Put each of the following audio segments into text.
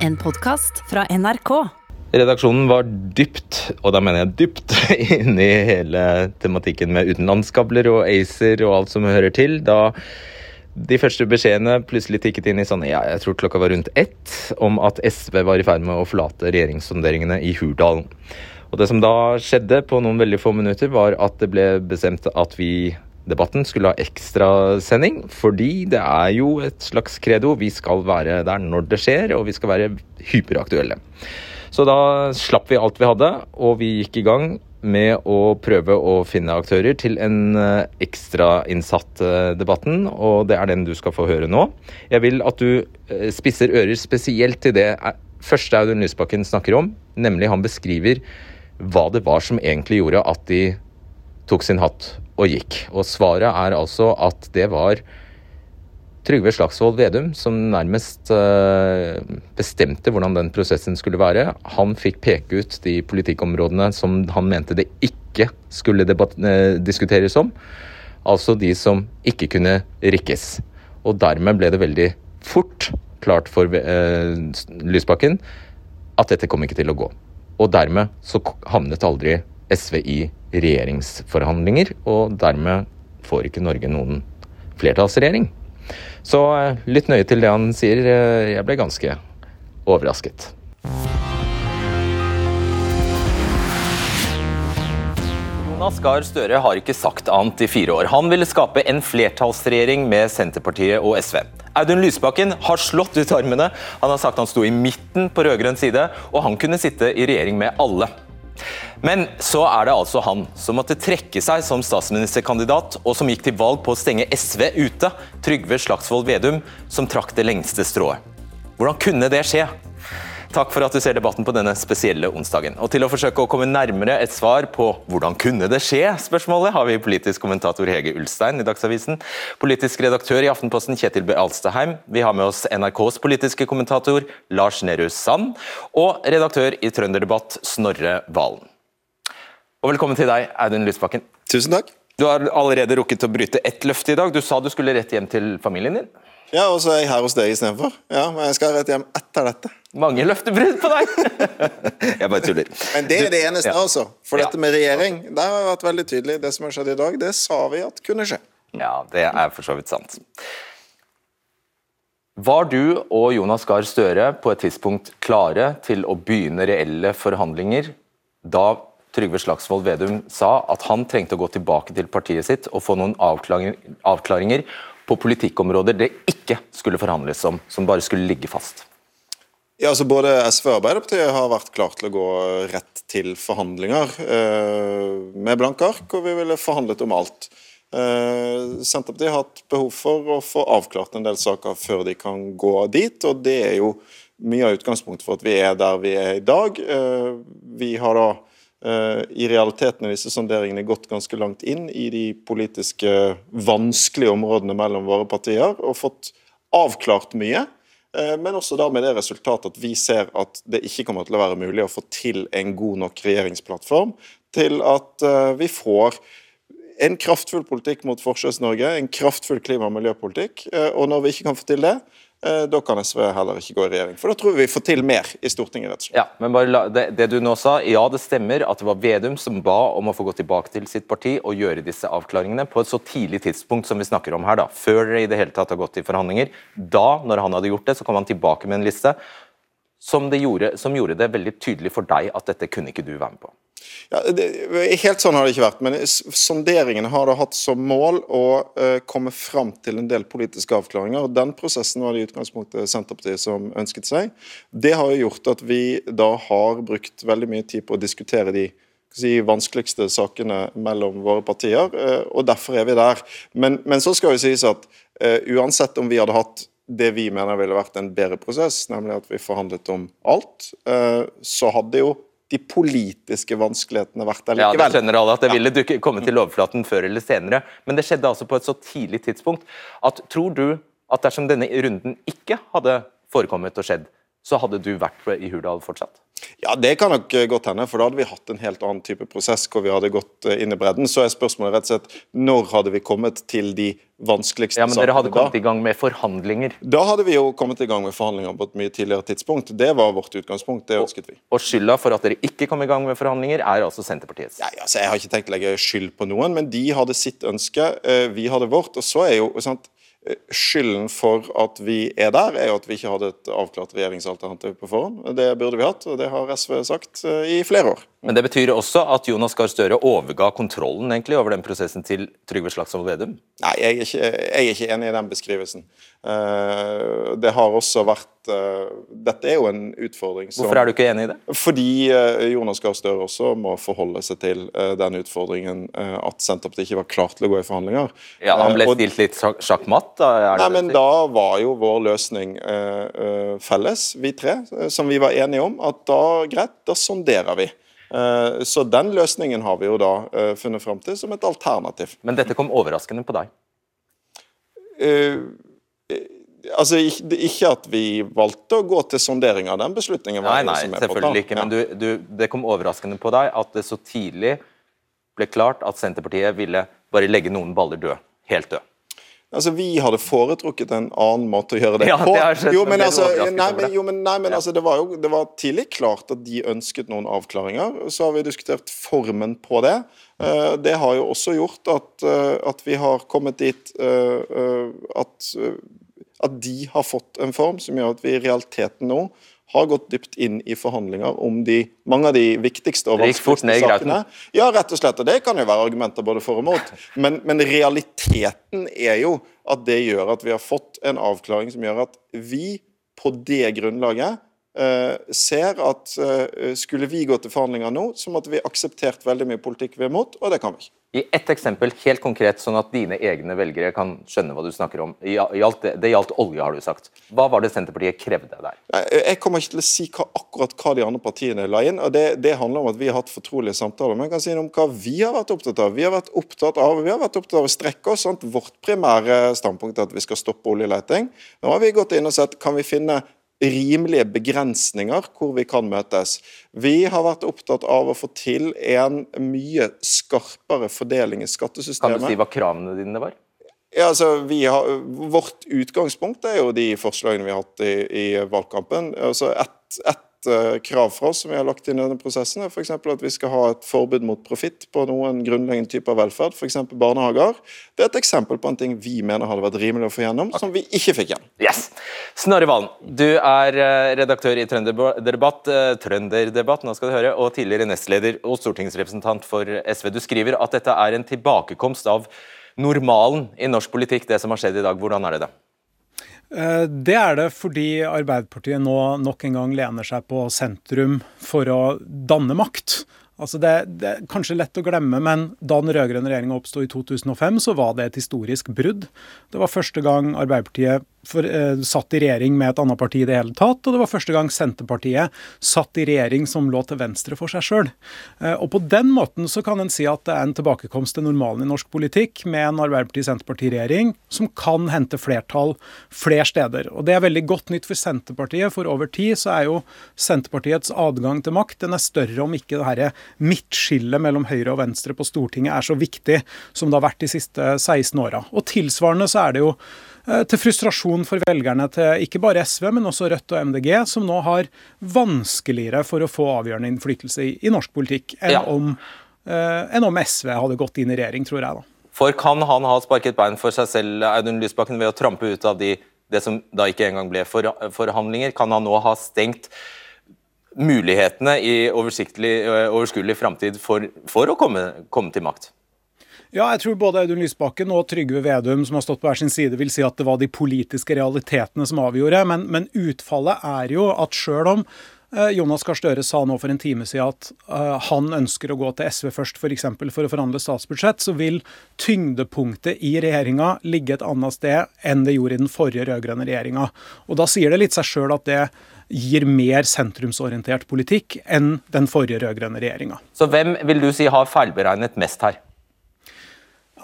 En podkast fra NRK. Redaksjonen var dypt, og da mener jeg dypt, inne i hele tematikken med utenlandskabler og ACER og alt som hører til. Da de første beskjedene plutselig tikket inn i sånn, ja, jeg tror klokka var rundt ett, om at SV var i ferd med å forlate regjeringssonderingene i Hurdalen. Og det som da skjedde på noen veldig få minutter, var at det ble bestemt at vi debatten skulle ha ekstrasending, fordi det er jo et slags credo. Vi skal være der når det skjer, og vi skal være hyperaktuelle. Så da slapp vi alt vi hadde, og vi gikk i gang med å prøve å finne aktører til en eh, ekstrainnsatt eh, debatten, og det er den du skal få høre nå. Jeg vil at du eh, spisser ører spesielt til det første Audun Lysbakken snakker om, nemlig han beskriver hva det var som egentlig gjorde at de tok sin hatt og gikk. Og svaret er altså at det var Trygve Slagsvold Vedum som nærmest uh, bestemte hvordan den prosessen skulle være. Han fikk peke ut de politikkområdene som han mente det ikke skulle uh, diskuteres om. Altså de som ikke kunne rikkes. Og dermed ble det veldig fort klart for uh, Lysbakken at dette kom ikke til å gå. Og dermed så havnet aldri SV i regjeringsforhandlinger, og dermed får ikke Norge noen flertallsregjering. Så eh, lytt nøye til det han sier. Eh, jeg ble ganske overrasket. Jonas Gahr Støre har ikke sagt annet i fire år. Han ville skape en flertallsregjering med Senterpartiet og SV. Audun Lysbakken har slått ut armene. Han har sagt han sto i midten på rød-grønn side, og han kunne sitte i regjering med alle. Men så er det altså han som måtte trekke seg som statsministerkandidat, og som gikk til valg på å stenge SV ute, Trygve Slagsvold Vedum, som trakk det lengste strået. Hvordan kunne det skje? Takk for at du ser debatten på denne spesielle onsdagen. Og til å forsøke å komme nærmere et svar på 'hvordan kunne det skje?' spørsmålet, har vi politisk kommentator Hege Ulstein i Dagsavisen, politisk redaktør i Aftenposten Kjetil B. Alstaheim, vi har med oss NRKs politiske kommentator Lars Nehru Sand, og redaktør i Trønderdebatt Snorre Valen. Og velkommen til deg, Audun Lysbakken. Tusen takk. Du har allerede rukket å bryte ett løfte i dag. Du sa du skulle rett hjem til familien din? Ja, og så er jeg her hos deg istedenfor. Ja, men jeg skal rett hjem etter dette. Mange løftebrudd på deg! jeg bare tuller. Men det er det eneste, ja. altså. For dette med regjering, der har jeg vært veldig tydelig. Det som har skjedd i dag, det sa vi at kunne skje. Ja, det er for så vidt sant. Var du og Jonas Gahr Støre på et tidspunkt klare til å begynne reelle forhandlinger da Trygve Slagsvold Vedum sa at han trengte å gå tilbake til partiet sitt og få noen avklaringer på politikkområder det ikke skulle forhandles om, som bare skulle ligge fast? Ja, altså Både SV og Arbeiderpartiet har vært klart til å gå rett til forhandlinger eh, med blanke ark, og vi ville forhandlet om alt. Eh, Senterpartiet har hatt behov for å få avklart en del saker før de kan gå dit, og det er jo mye av utgangspunktet for at vi er der vi er i dag. Eh, vi har da i realiteten er disse sonderingene gått ganske langt inn i de politiske vanskelige områdene mellom våre partier og fått avklart mye. Eh, men også da med det resultatet at vi ser at det ikke kommer til å være mulig å få til en god nok regjeringsplattform til at eh, vi får en kraftfull politikk mot Forskjells-Norge, en kraftfull klima- og miljøpolitikk. Og når vi ikke kan få til det, Eh, da kan SV heller ikke gå i regjering. For da tror vi vi får til mer i Stortinget. rett og slett. Ja, men bare la, det, det, du nå sa, ja det stemmer at det var Vedum som ba om å få gå tilbake til sitt parti og gjøre disse avklaringene på et så tidlig tidspunkt som vi snakker om her, da. Før dere i det hele tatt har gått i forhandlinger. Da, når han hadde gjort det, så kom han tilbake med en liste som, gjorde, som gjorde det veldig tydelig for deg at dette kunne ikke du være med på. Ja, det, helt sånn har det ikke vært, men sonderingene har da hatt som mål å uh, komme fram til en del politiske avklaringer. og Den prosessen var det i utgangspunktet Senterpartiet som ønsket seg. Det har jo gjort at vi da har brukt veldig mye tid på å diskutere de si, vanskeligste sakene mellom våre partier, uh, og derfor er vi der. Men, men så skal jo sies at uh, uansett om vi hadde hatt det vi mener ville vært en bedre prosess, nemlig at vi forhandlet om alt, så hadde jo de politiske vanskelighetene vært der likevel. Ja, det skjønner alle at det ville dukke, komme til overflaten før eller senere. Men det skjedde altså på et så tidlig tidspunkt at tror du at dersom denne runden ikke hadde forekommet og skjedd, så hadde du vært i Hurdal fortsatt? Ja, Det kan nok eh, godt hende, for da hadde vi hatt en helt annen type prosess hvor vi hadde gått eh, inn i bredden. Så er spørsmålet rett og slett når hadde vi kommet til de vanskeligste sakene? Ja, men Dere hadde kommet da? i gang med forhandlinger? Da hadde vi jo kommet i gang med forhandlinger på et mye tidligere tidspunkt. Det var vårt utgangspunkt. Det ønsket vi. Og, og skylda for at dere ikke kom i gang med forhandlinger, er altså Senterpartiets? Nei, altså, Jeg har ikke tenkt å legge skyld på noen, men de hadde sitt ønske, eh, vi hadde vårt. og så er jo, sant, Skylden for at vi er der, er jo at vi ikke hadde et avklart regjeringsalternativ på forhånd. Det burde vi hatt, og det har SV sagt eh, i flere år. Men det betyr også at Jonas Gahr Støre overga kontrollen egentlig over den prosessen til Trygve Slagsvold Vedum? Nei, jeg er, ikke, jeg er, ikke, enig i den beskrivelsen. Eh, det har også vært eh, Dette er jo en utfordring som Hvorfor er du ikke enig i det? Fordi Jonas Gahr Støre også må forholde seg til den utfordringen at Senterpartiet ikke var klar til å gå i forhandlinger. Ja, Han ble stilt litt sjakkmatt? Da, Nei, men da var jo vår løsning felles, vi tre, som vi var enige om. At da, greit, da sonderer vi. Eh, så den løsningen har vi jo da eh, funnet fram til som et alternativ. Men dette kom overraskende på deg? Uh, altså, ikke at vi valgte å gå til sondering av den beslutningen. Nei, nei, selvfølgelig ikke, men du, du, det kom overraskende på deg at det så tidlig ble klart at Senterpartiet ville bare legge noen baller død. Helt død. Altså, Vi hadde foretrukket en annen måte å gjøre det ja, på. Det jo, men, altså, nei, men, jo, men, nei, men altså, det var jo det var tidlig klart at de ønsket noen avklaringer. Så har vi diskutert formen på det. Uh, det har jo også gjort at, uh, at vi har kommet dit uh, at, at de har fått en form som gjør at vi i realiteten nå har gått dypt inn i forhandlinger om de, mange av de viktigste og vanskeligste sakene. Ja, rett og slett, og Det kan jo være argumenter både for og mot, men, men, realiteten er jo at det gjør at vi har fått en avklaring som gjør at vi på det grunnlaget ser at uh, skulle vi gå til forhandlinger nå, så måtte vi akseptert veldig mye politikk vi er imot, og det kan vi ikke. I ett eksempel, helt konkret, sånn at dine egne velgere kan skjønne hva du snakker om. det gjaldt olje, har du sagt. Hva var det Senterpartiet krevde der? Jeg kommer ikke til å si hva, akkurat hva de andre partiene la inn. og det, det, handler om at vi har hatt fortrolige samtaler. Men jeg kan si noe om hva vi har vært opptatt av. Vi har vært opptatt av, vi har vært opptatt av å strekke oss. Sant? Vårt primære standpunkt er at vi skal stoppe oljeleting. Nå har vi gått inn og sett kan vi finne rimelige begrensninger hvor vi kan møtes. Vi har vært opptatt av å få til en mye skarpere fordeling i skattesystemet. Kan du si hva kravene dine var? Ja, altså, har, vårt utgangspunkt er jo de forslagene vi har hatt i, i valgkampen. Altså et, et Eh, krav fra oss som vi har lagt inn i denne prosessen, er f.eks. at vi skal ha et forbud mot profitt på noen grunnleggende typer velferd, f.eks. barnehager. Det er et eksempel på en ting vi mener hadde vært rimelig å få gjennom, okay. som vi ikke fikk gjennom. Yes. Snorre Valen, du er eh, redaktør i Trønderdebatt, eh, Trønderdebatt nå skal du høre, og tidligere nestleder og stortingsrepresentant for SV. Du skriver at dette er en tilbakekomst av normalen i norsk politikk, det som har skjedd i dag. Hvordan er det det? Eh, det er det fordi Arbeiderpartiet nå nok en gang lener seg på sentrum for å danne makt. Altså det, det, er kanskje lett å glemme, men da den rød-grønne regjeringa oppsto i 2005, så var det et historisk brudd. Det var første gang Arbeiderpartiet for, eh, satt i regjering med et annet parti i det hele tatt. Og det var første gang Senterpartiet satt i regjering som lå til venstre for seg sjøl. Eh, og på den måten så kan en si at det er en tilbakekomst til normalen i norsk politikk med en Arbeiderparti-Senterparti-regjering som kan hente flertall flere steder. Og det er veldig godt nytt for Senterpartiet, for over tid så er jo Senterpartiets adgang til makt den er større om ikke det her midtskillet mellom høyre og venstre på Stortinget er så viktig som det har vært de siste 16 åra. Og tilsvarende så er det jo Eh, til frustrasjon for velgerne til ikke bare SV, men også Rødt og MDG, som nå har vanskeligere for å få avgjørende innflytelse i, i norsk politikk enn, ja. om, eh, enn, om, SV hadde gått inn i regjering, tror jeg. da. For kan han ha sparket bein for seg selv Audun Lysbakken, ved å trampe ut av de, det som da ikke engang ble for, forhandlinger? Kan han nå ha stengt mulighetene i overskuelig framtid for, for, å komme, komme til makt? Ja, jeg tror både Audun Lysbakken og Trygve Vedum, som har stått på hver sin side, vil si at det var de politiske realitetene som avgjorde. Men, men utfallet er jo at sjøl om eh, Jonas Gahr Støre sa nå for en time siden at uh, han ønsker å gå til SV først, f.eks. For, for å forhandle statsbudsjett, så vil tyngdepunktet i regjeringa ligge et annet sted enn det gjorde i den forrige rød-grønne regjeringa. Da sier det litt seg sjøl at det gir mer sentrumsorientert politikk enn den forrige rød-grønne regjeringa. Så hvem vil du si har feilberegnet mest her?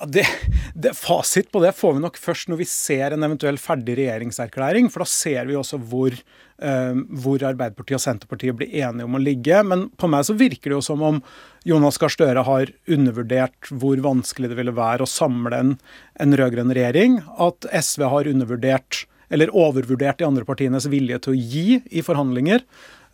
det, det, Fasit på det får vi nok først når vi ser en eventuell ferdig regjeringserklæring. For da ser vi også hvor, eh, hvor Arbeiderpartiet og Senterpartiet blir enige om å ligge. Men på meg så virker det jo som om Jonas Gahr Støre har undervurdert hvor vanskelig det ville være å samle en, en rød-grønn regjering. At SV har undervurdert eller overvurdert de andre partienes vilje til å gi i forhandlinger.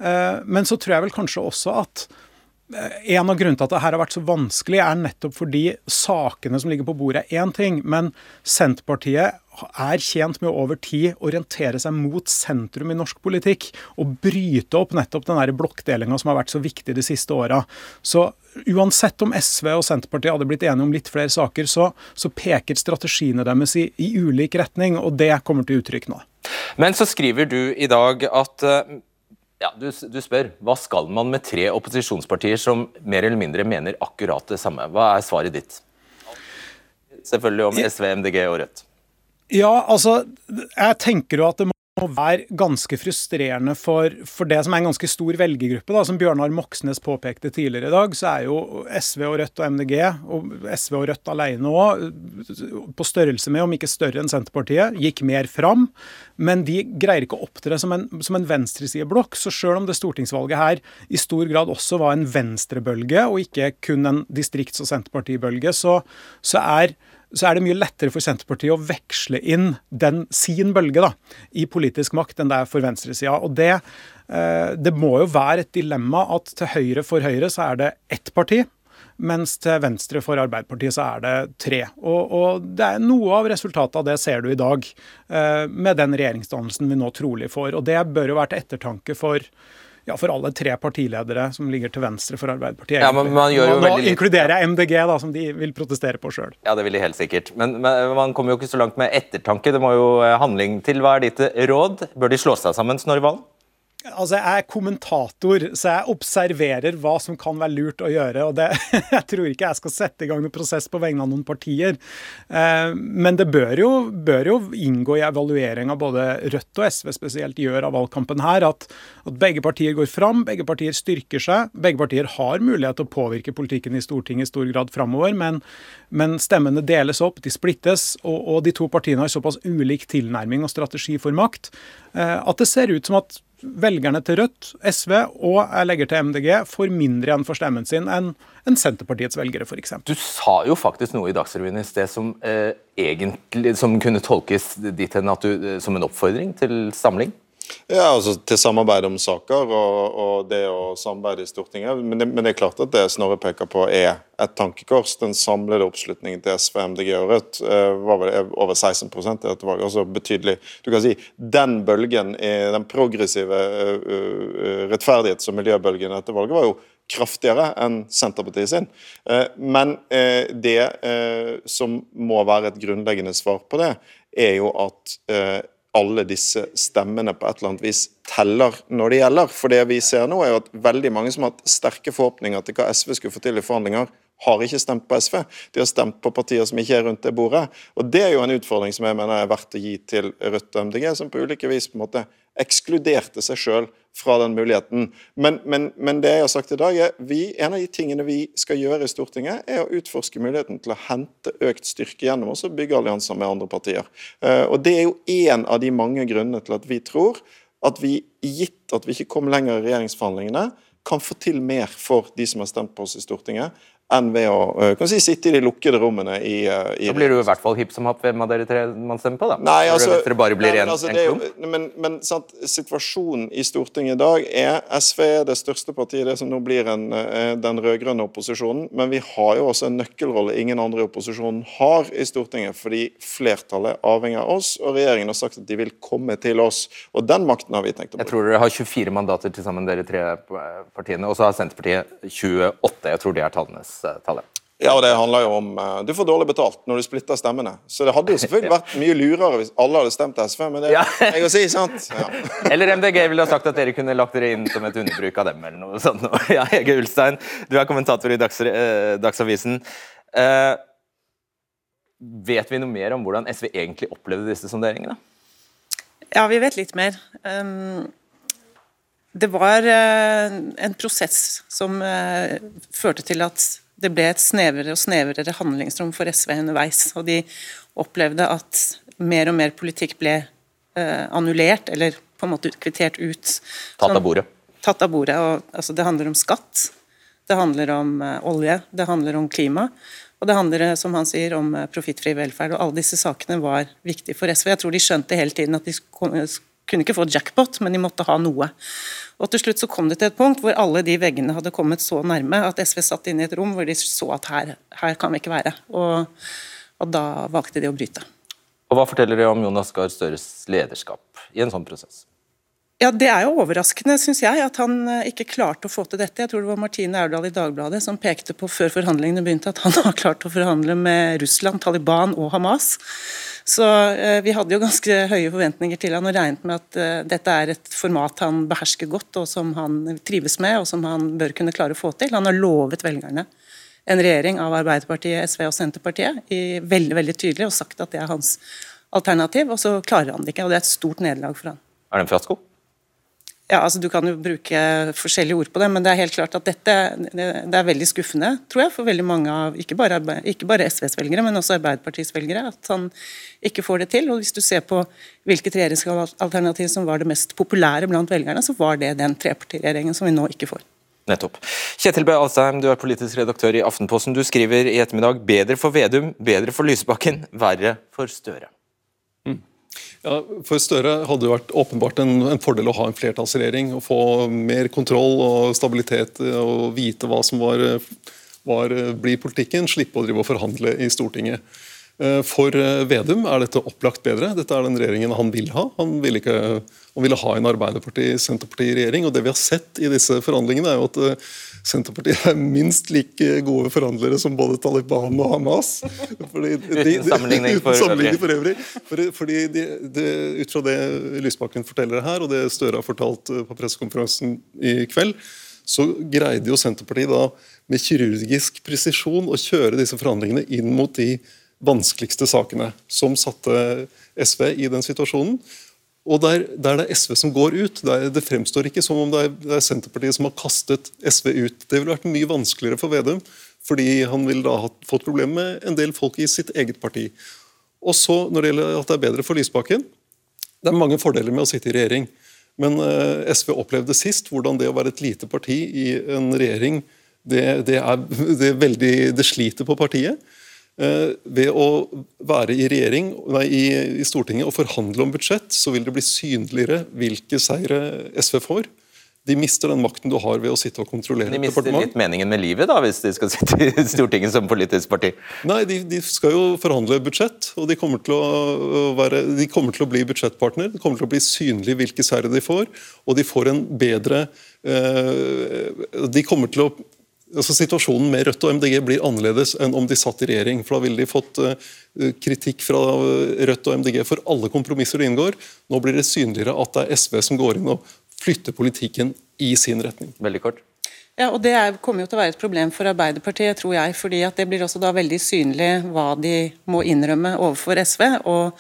Uh, men så tror jeg vel kanskje også at Eh, en av grunnene til at det her har vært så vanskelig, er nettopp fordi sakene som ligger på bordet, er én ting. Men Senterpartiet er tjent med å over tid orientere seg mot sentrum i norsk politikk. Og bryte opp nettopp den blokkdelinga som har vært så viktig de siste åra. Så uansett om SV og Senterpartiet hadde blitt enige om litt flere saker, så, så peker strategiene deres i, i ulik retning, og det kommer til uttrykk nå. Men så skriver du i dag at uh ja, du, du, spør hva skal man med tre opposisjonspartier som mer eller mindre mener akkurat det samme. Hva er svaret ditt? Selvfølgelig om SV, MDG og Rødt. Ja, altså, jeg tenker jo at det må være ganske frustrerende for, for, det som er en ganske stor velgergruppe. Som Bjørnar Moxnes påpekte tidligere i dag, så er jo SV og Rødt og MDG, og SV og Rødt alene òg, på størrelse med, om ikke større enn Senterpartiet, gikk mer fram. Men de greier ikke å opptre som en, en venstresideblokk. Så sjøl om det stortingsvalget her i stor grad også var en venstrebølge, og ikke kun en distrikts- og senterpartibølge, så, så er så er det mye lettere for Senterpartiet å veksle inn den sin bølge da, i politisk makt enn det er for venstresida. Og det, eh, det må jo være et dilemma at til høyre for Høyre så er det ett parti. Mens til venstre for Arbeiderpartiet så er det tre. Og, og det er Noe av resultatet av det ser du i dag, eh, med den regjeringsdannelsen vi nå trolig får. Og det bør jo være til ettertanke for ja, for alle tre partiledere som ligger til venstre for Arbeiderpartiet. Ja, men man gjør jo nå, veldig... inkluderer jeg MDG, da, som de vil protestere på sjøl. Ja, det vil de helt sikkert. Men, men, man kommer jo ikke så langt med ettertanke. Det må jo eh, handling til. Hva er ditt råd? Bør de slå seg sammen, Snorre Valen? Altså, Jeg er kommentator, så jeg observerer hva som kan være lurt å gjøre. og det, Jeg tror ikke jeg skal sette i gang noen prosess på vegne av noen partier. Eh, men det bør jo, bør jo inngå i evalueringa både Rødt og SV spesielt gjør av valgkampen her, at, at, begge partier går fram, begge partier styrker seg. Begge partier har mulighet til å påvirke politikken i Stortinget i stor grad framover, men, men, stemmene deles opp, de splittes, og, og de to partiene har såpass ulik tilnærming og strategi for makt eh, at det ser ut som at velgerne til Rødt, SV og jeg legger til MDG får mindre igjen for stemmen sin enn en Senterpartiets velgere, f.eks. Du sa jo faktisk noe i Dagsrevyen i sted som, eh, egentlig, som kunne tolkes dit hen at du, eh, som en oppfordring til samling? Ja, altså Til samarbeid om saker og, og det å samarbeide i Stortinget. Men det, men det, er klart at det Snorre peker på er et tankekors. Den samlede oppslutningen til SV, MDG og Rødt uh, var vel over 16% i dette valget. Altså betydelig. Du kan si Den bølgen, den progressive uh, uh, rettferdighets- og miljøbølgen i dette valget var jo kraftigere enn Senterpartiet sin. Men det som må være et grunnleggende svar på det, er jo at alle disse stemmene på et eller annet vis teller når det gjelder. For det vi ser nå, er jo at veldig mange som har hatt sterke forhåpninger til hva SV skulle få til i forhandlinger, har ikke stemt på SV. De har stemt på partier som ikke er rundt det bordet. Og Det er jo en utfordring som jeg mener er verdt å gi til Rødt og MDG, som på ulike vis på en måte ekskluderte seg sjøl fra den muligheten. Men, men, men, det jeg har sagt i dag er vi, en av de tingene vi skal gjøre i Stortinget, er å utforske muligheten til å hente økt styrke gjennom oss og bygge allianser med andre partier. Uh, og Det er jo én av de mange grunnene til at vi tror at vi, gitt at vi ikke kom lenger i regjeringsforhandlingene, kan få til mer for de som har stemt på oss i Stortinget, enn ved å eh, kan si, sitte i de lukkede rommene i, eh, i Da blir du i hvert fall hipp som happ hvem av dere tre man stemmer på, da? Nei, altså, Venstre bare blir nei, altså, en, en men, men sant, situasjonen i Stortinget i dag er SV er det største partiet, det som nå blir en, eh, den rød-grønne opposisjonen. Men vi har jo også en nøkkelrolle ingen andre i opposisjonen har i Stortinget, fordi flertallet avhenger av oss, og regjeringen har sagt at de vil komme til oss. Og den makten har vi tenkt å bruke. Jeg tror dere har 24 mandater til sammen, dere tre partiene, og så har Senterpartiet 28. Jeg tror det er tallenes tallet. Ja, og det handler jo om uh, Du får dårlig betalt når du splitter stemmene. Så det hadde jo selvfølgelig vært mye lurere hvis alle hadde stemt SV, men det er ja. jeg å si, sant? Ja. Eller MDG ville ha sagt at dere kunne lagt dere inn som et underbruk av dem, eller noe sånt. Ja, Hege Ulstein, du er kommentator i Dags, uh, Dagsavisen. Uh, vet vi noe mer om hvordan SV egentlig opplevde disse sonderingene? Ja, vi vet litt mer. Um, det var en prosess som førte til at det ble et snevrere og snevrere handlingsrom for SV underveis. Og de opplevde at mer og mer politikk ble eh, annullert, eller på en måte kvittert ut. Tatt av bordet. Tatt av bordet. Og, altså, det handler om skatt, det handler om eh, olje, det handler om klima. Og det handler eh, som han sier, om eh, profittfri velferd. og Alle disse sakene var viktige for SV. Jeg tror de skjønte hele tiden at de kunne ikke få jackpot, men de måtte ha noe. Og Til slutt så kom det til et punkt hvor alle de veggene hadde kommet så nærme at SV satt inne i et rom hvor de så at her, her kan vi ikke være. Og, og, da valgte de å bryte. Og Hva forteller det om Jonas Gahr Støres lederskap i en sånn prosess? Ja, Det er jo overraskende, syns jeg, at han eh, ikke klarte å få til dette. Jeg tror det var Martine Aurdal i Dagbladet som pekte på før forhandlingene begynte at han har klart å forhandle med Russland, Taliban og Hamas. Så eh, vi hadde jo ganske høye forventninger til han og regnet med at eh, dette er et format han behersker godt, og som han trives med, og som han bør kunne klare å få til. Han har lovet velgerne en regjering av Arbeiderpartiet, SV og Senterpartiet i veldig, veldig tydelig, og sagt at det er hans alternativ, og så klarer han det ikke. og Det er et stort nederlag for han. Er det en fiasko? Ja, altså Du kan jo bruke forskjellige ord på det, men det er helt klart at dette det, er veldig skuffende, tror jeg, for veldig mange av ikke bare, ikke bare SVs velgere, men også Arbeiderpartiets velgere, at han ikke får det til. og Hvis du ser på hvilket regjeringsalternativ som var det mest populære blant velgerne, så var det den trepartiregjeringen som vi nå ikke får. Nettopp. Kjetil B. Alstheim, du er politisk redaktør i Aftenposten. Du skriver i ettermiddag 'bedre for Vedum, bedre for Lysbakken, verre for Støre'. Ja, For Støre hadde det vært åpenbart en, en, fordel å ha en flertallsregjering. Å Få mer kontroll og stabilitet og vite hva som var, var, blir politikken. Slippe å drive og forhandle i Stortinget. Eh, for Vedum er dette opplagt bedre. Dette er den regjeringen han vil ha. Han ville, ikke, han ville ha en Arbeiderparti-Senterparti-regjering. og Det vi har sett i disse forhandlingene, er jo at eh, Senterpartiet er minst like gode forhandlere som både Taliban og Hamas. Fordi de, de, uten sammenligning for, for øvrig. Fordi, fordi de, ut fra det Lysbakken forteller her, og det Støre har fortalt eh, på pressekonferansen i kveld, så greide jo Senterpartiet da med kirurgisk presisjon å kjøre disse forhandlingene inn mot de vanskeligste sakene, som satte SV i den situasjonen. Og der, der, det er SV som går ut. Der, det fremstår ikke som om det er, det er, Senterpartiet som har kastet SV ut. Det ville vært mye vanskeligere for Vedum, fordi han ville da hatt, fått problemer med en del folk i sitt eget parti. Og så, Når det gjelder at det er bedre for Lysbakken Det er mange fordeler med å sitte i regjering. Men eh, SV opplevde sist hvordan det å være et lite parti i en regjering, det, det, er, det, veldig, det sliter på partiet. Eh, ved å være i, regjering, nei, i, i, Stortinget og forhandle om budsjett, så vil det bli synligere hvilke seire SV får. De mister den makten du har ved å sitte og kontrollere De mister litt meningen med livet da, hvis de skal sitte i Stortinget som politisk parti? Nei, de, de skal jo forhandle budsjett, og de kommer, være, de kommer, til å bli budsjettpartner. Det kommer til å bli synlig hvilke seire de får, og de får en bedre eh, De kommer til å altså Situasjonen med Rødt og MDG blir annerledes enn om de satt i regjering. for Da ville de fått uh, kritikk fra Rødt og MDG for alle kompromisser de inngår. Nå blir det synligere at det er SV som går inn og flytter politikken i sin retning. Veldig kort. Ja, og Det er, kommer jo til å være et problem for Arbeiderpartiet, tror jeg. fordi at Det blir også da veldig synlig hva de må innrømme overfor SV. og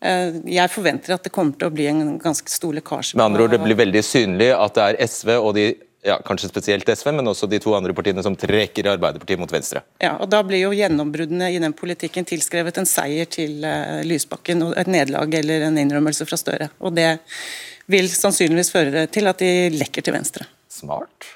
eh, jeg forventer at det kommer til å bli en ganske stor lekkasje. Med andre ord, Det blir veldig synlig at det er SV og de ja, kanskje spesielt SV, men også de to andre partiene som trekker Arbeiderpartiet mot venstre. Ja, og Da blir jo gjennombruddene i den politikken tilskrevet en seier til uh, Lysbakken og et nederlag eller en innrømmelse fra Støre. Og Det vil sannsynligvis føre til at de lekker til venstre. Smart.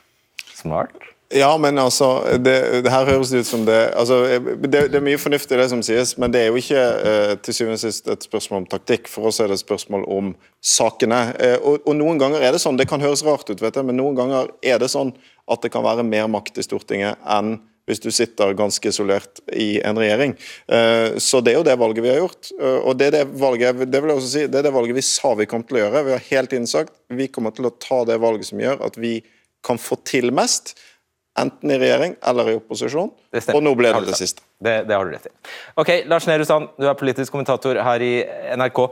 Smart. Ja, men altså, det, det, her høres ut som det altså, det, det, er mye fornuftig det som sies, men det er jo ikke eh, til syvende og sist et spørsmål om taktikk. For oss er det et spørsmål om sakene. Eh, og, og, noen ganger er det sånn, det kan høres rart ut, vet jeg, men noen ganger er det sånn at det kan være mer makt i Stortinget enn hvis du sitter ganske isolert i en regjering. Eh, så det er jo det valget vi har gjort. Eh, og det er det valget, det vil jeg også si, det er det valget vi sa vi kom til å gjøre. Vi har helt tiden sagt vi kommer til å ta det valget som gjør at vi kan få til mest enten i regjering eller i opposisjon. Og nå ble det det, det siste. Det, det, har du rett i. Ok, Lars Nehru Sand, du er politisk kommentator her i NRK.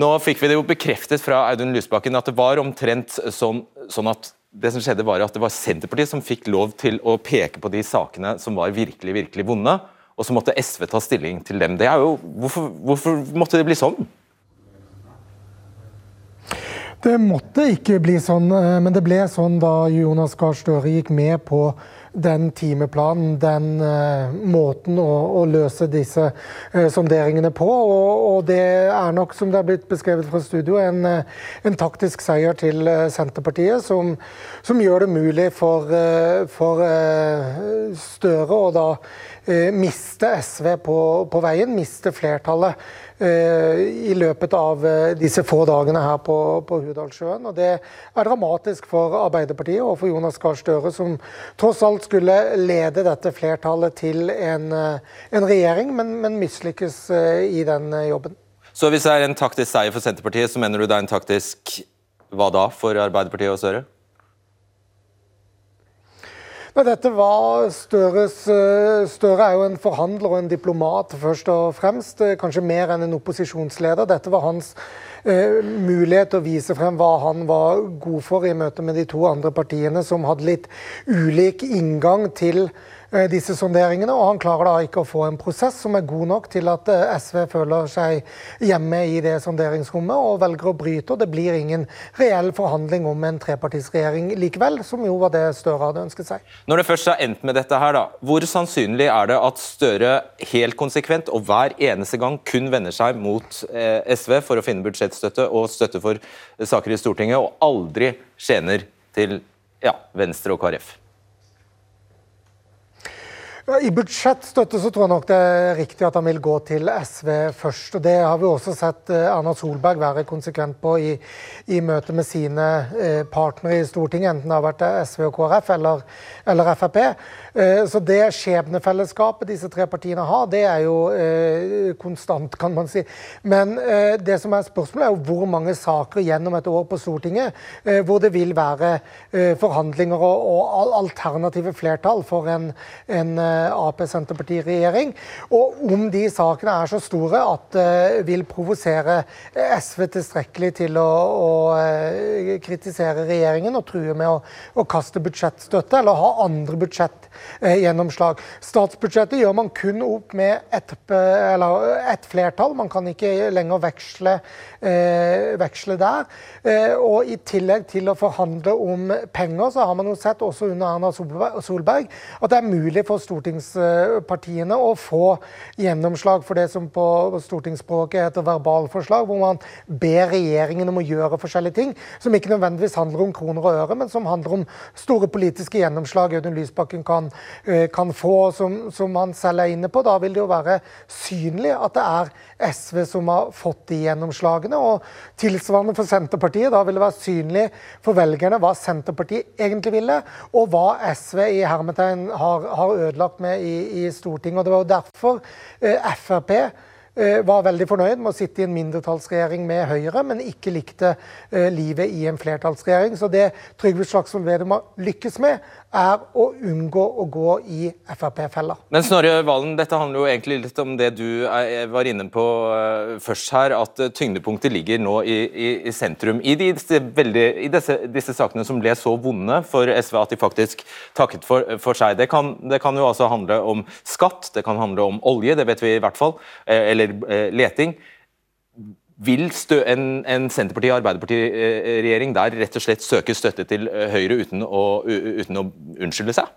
Nå fikk vi det jo bekreftet fra Audun Lysbakken at det var omtrent sånn, sånn at det som skjedde var at det var Senterpartiet som fikk lov til å peke på de sakene som var virkelig, virkelig vonde, og så måtte SV ta stilling til dem. Det er jo, hvorfor, hvorfor måtte det bli sånn? Det måtte ikke bli sånn, eh, men det ble sånn da Jonas Gahr Støre gikk med på den timeplanen, den uh, måten å, å, løse disse uh, sonderingene på. Og, og, det er nok, som det er blitt beskrevet fra studio, en, en taktisk seier til Senterpartiet som, som, gjør det mulig for, for Støre å da miste SV på, på veien, miste flertallet i løpet av eh, disse få dagene her på, på Hurdalssjøen. Og det er dramatisk for Arbeiderpartiet og for Jonas Gahr Støre, som tross alt skulle lede dette flertallet til en, eh, en regjering, men, men mislykkes i den jobben. Så hvis det er en taktisk seier for Senterpartiet, så mener du det er en taktisk hva da for Arbeiderpartiet og Støre? Men dette var Støres eh, Støre er jo en forhandler og en diplomat, først og fremst. Eh, kanskje mer enn en opposisjonsleder. Dette var hans eh, mulighet til å vise frem hva han var god for i møte med de to andre partiene, som hadde litt ulik inngang til disse sonderingene, og han klarer da ikke å få en prosess som er god nok til at eh, SV føler seg hjemme i det sonderingsrommet og velger å bryte. og Det blir ingen reell forhandling om en trepartisregjering likevel, som jo var det Støre hadde ønsket seg. Når det først har endt med dette her, da, hvor sannsynlig er det at Støre helt konsekvent og hver eneste gang kun vender seg mot eh, SV for å finne budsjettstøtte og støtte for saker i Stortinget, og aldri skjener til ja, Venstre og KrF? I budsjettstøtte så tror jeg nok det er riktig at han vil gå til SV først. og Det har vi også sett eh, Erna Solberg være konsekvent på i, i møte med sine eh, partnere i Stortinget, enten det har vært SV og KrF eller, eller Frp. Eh, så det skjebnefellesskapet disse tre partiene har, det er jo eh, konstant, kan man si. Men eh, det som er spørsmålet, er jo hvor mange saker gjennom et år på Stortinget hvor det vil være forhandlinger og, og alternative flertall for en, en Ap-Senterparti-regjering. Og om de sakene er så store at det vil provosere SV tilstrekkelig til å, å kritisere regjeringen og true med å, å kaste budsjettstøtte eller ha andre budsjett Eh, gjennomslag. Statsbudsjettet gjør man kun opp med ett et flertall. Man kan ikke lenger veksle, eh, veksle der. Eh, og I tillegg til å forhandle om penger, så har man jo sett også under Erna Solberg at det er mulig for stortingspartiene å få gjennomslag for det som på stortingsspråket heter verbalforslag, hvor man ber regjeringen om å gjøre forskjellige ting som ikke nødvendigvis handler om kroner og øre, men som handler om store politiske gjennomslag Audun Lysbakken kan Eh, kan få, som, som han selv er inne på. Da vil det jo være synlig at det er SV som har fått de gjennomslagene. Og tilsvarende for Senterpartiet. Da vil det være synlig for velgerne hva Senterpartiet egentlig ville, og hva SV i hermetegn har, har ødelagt med i, i, Stortinget. Og Det var jo derfor eh, Frp var veldig fornøyd med å sitte i en mindretallsregjering med Høyre, men ikke likte eh, livet i en flertallsregjering. Så det Trygve Slagsvold Vedum har lykkes med, er å unngå å gå i Frp-fella. Men Snorre Valen, dette handler jo egentlig litt om det du var inne på eh, først her, at tyngdepunktet ligger nå i, i, i sentrum. I, disse, veldig, i disse, disse, sakene som ble så vonde for SV at de faktisk takket for, for seg. Det kan, det kan jo altså handle om skatt, det kan handle om olje, det vet vi i hvert fall. eller eller eh, leting. Vil en, en Senterparti-Arbeiderparti-regjering der rett og slett søke støtte til eh, Høyre uten å, uten å unnskylde seg?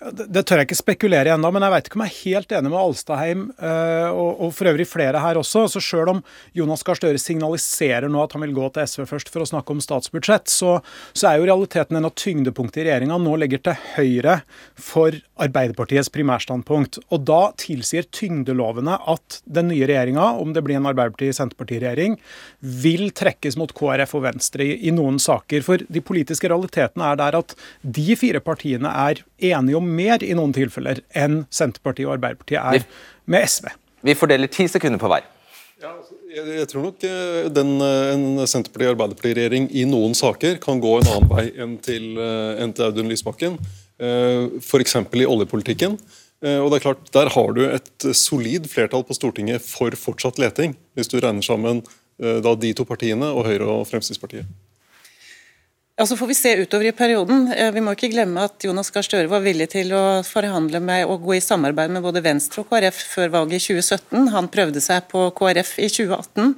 Det tør jeg ikke spekulere i ennå, men jeg vet ikke om jeg er helt enig med Alstaheim eh, og, for øvrig flere her også. Så Selv om Jonas Gahr Støre signaliserer nå at han vil gå til SV først for å snakke om statsbudsjett, så, så er jo realiteten en at tyngdepunktet i regjeringa nå ligger til høyre for Arbeiderpartiets primærstandpunkt. Og Da tilsier tyngdelovene at den nye regjeringa, om det blir en Arbeiderparti-Senterparti-regjering, vil trekkes mot KrF og Venstre i, i noen saker. For de politiske realitetene er der at de fire partiene er enige om mer i noen tilfeller enn Senterpartiet og Arbeiderpartiet er med SV. Vi fordeler ti sekunder på hver. Ja, altså, jeg, jeg, tror nok eh, den, eh, en Senterparti-Arbeiderparti-regjering i noen saker kan gå en annen vei enn til, eh, enn til Audun Lysbakken. F.eks. i oljepolitikken. Og det er klart, Der har du et solid flertall på Stortinget for fortsatt leting, hvis du regner sammen da, de to partiene og Høyre og Fremskrittspartiet. Ja, Så får vi se utover i perioden. Eh, vi må ikke glemme at Jonas Gahr Støre var villig til å forhandle med og gå i samarbeid med både Venstre og KrF før valget i 2017. Han prøvde seg på KrF i 2018.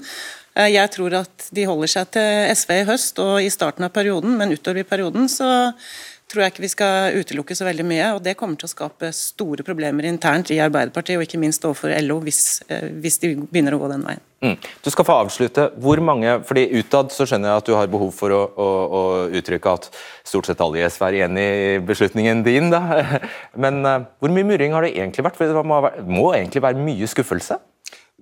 Eh, jeg tror at de holder seg til SV i høst og i starten av perioden, men utover i perioden så, tror jeg ikke vi skal utelukke så veldig mye. og Det kommer til å skape store problemer internt i Arbeiderpartiet, og ikke minst overfor LO, hvis, eh, hvis de begynner å gå den veien. Mm. Du skal få avslutte. Hvor mange, fordi Utad så skjønner jeg at du har behov for å, å, å uttrykke at stort sett alle i SV er enig i beslutningen din. da. Men uh, hvor mye murring har det egentlig vært? For det må, må egentlig være mye skuffelse?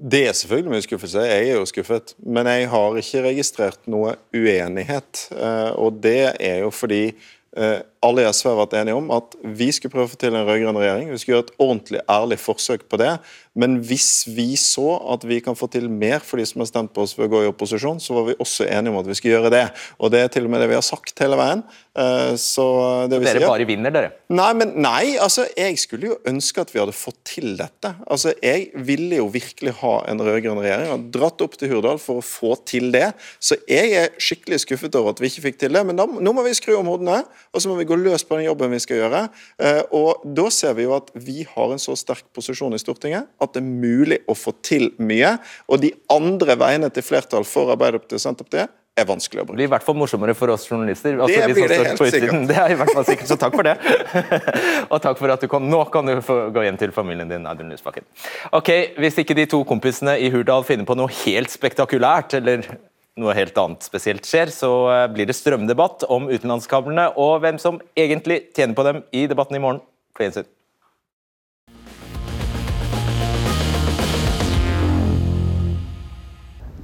Det er selvfølgelig mye skuffelse. Jeg er jo skuffet. Men jeg har ikke registrert noe uenighet. Uh, og det er jo fordi alle i SV har vært enige om at vi skulle prøve å få til en rød-grønn regjering. Vi skulle gjøre et ordentlig, ærlig forsøk på det. Men hvis vi så at vi kan få til mer for de som har stemt på oss ved å gå i opposisjon, så var vi også enige om at vi skulle gjøre det. Og det er til og med det vi har sagt hele veien. Eh, så det vi dere sier, bare vinner, dere? Nei, men nei, altså jeg skulle jo ønske at vi hadde fått til dette. Altså Jeg ville jo virkelig ha en rød-grønn regjering. og dratt opp til Hurdal for å få til det. Så jeg er skikkelig skuffet over at vi ikke fikk til det. Men da, nå må vi skru om hodene, og så må vi gå løs på den jobben vi skal gjøre. Eh, og Da ser vi jo at vi har en så sterk posisjon i Stortinget at det er mulig å få til mye. Og de andre veiene til flertall for Arbeiderpartiet og Senterpartiet er vanskelig å bruke. Det blir i hvert fall morsommere for oss journalister. Altså, det blir det helt sikkert. Det er i hvert fall sikkert, så takk for det. og takk for at du kom. Nå kan du få gå hjem til familien din, Audun Lysbakken. Ok, Hvis ikke de to kompisene i Hurdal finner på noe helt spektakulært, eller noe helt annet spesielt skjer, så eh, blir det strømdebatt om utenlandskablene og hvem som egentlig tjener på dem i debatten i morgen. På gjensyn.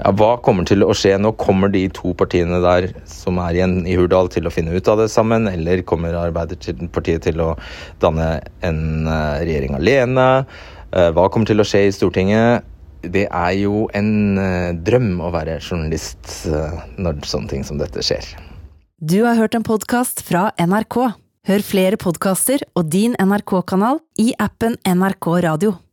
Ja, hva kommer til å skje nå? Kommer de to partiene der som er igjen i Hurdal til å finne ut av det sammen, eller kommer Arbeiderpartiet til å danne en eh, regjering alene? Eh, hva kommer til å skje i Stortinget? det er jo en uh, drøm å være journalist når sånne ting som dette skjer. Du har hørt en podkast fra NRK. Hør flere podkaster og din NRK-kanal i appen NRK Radio.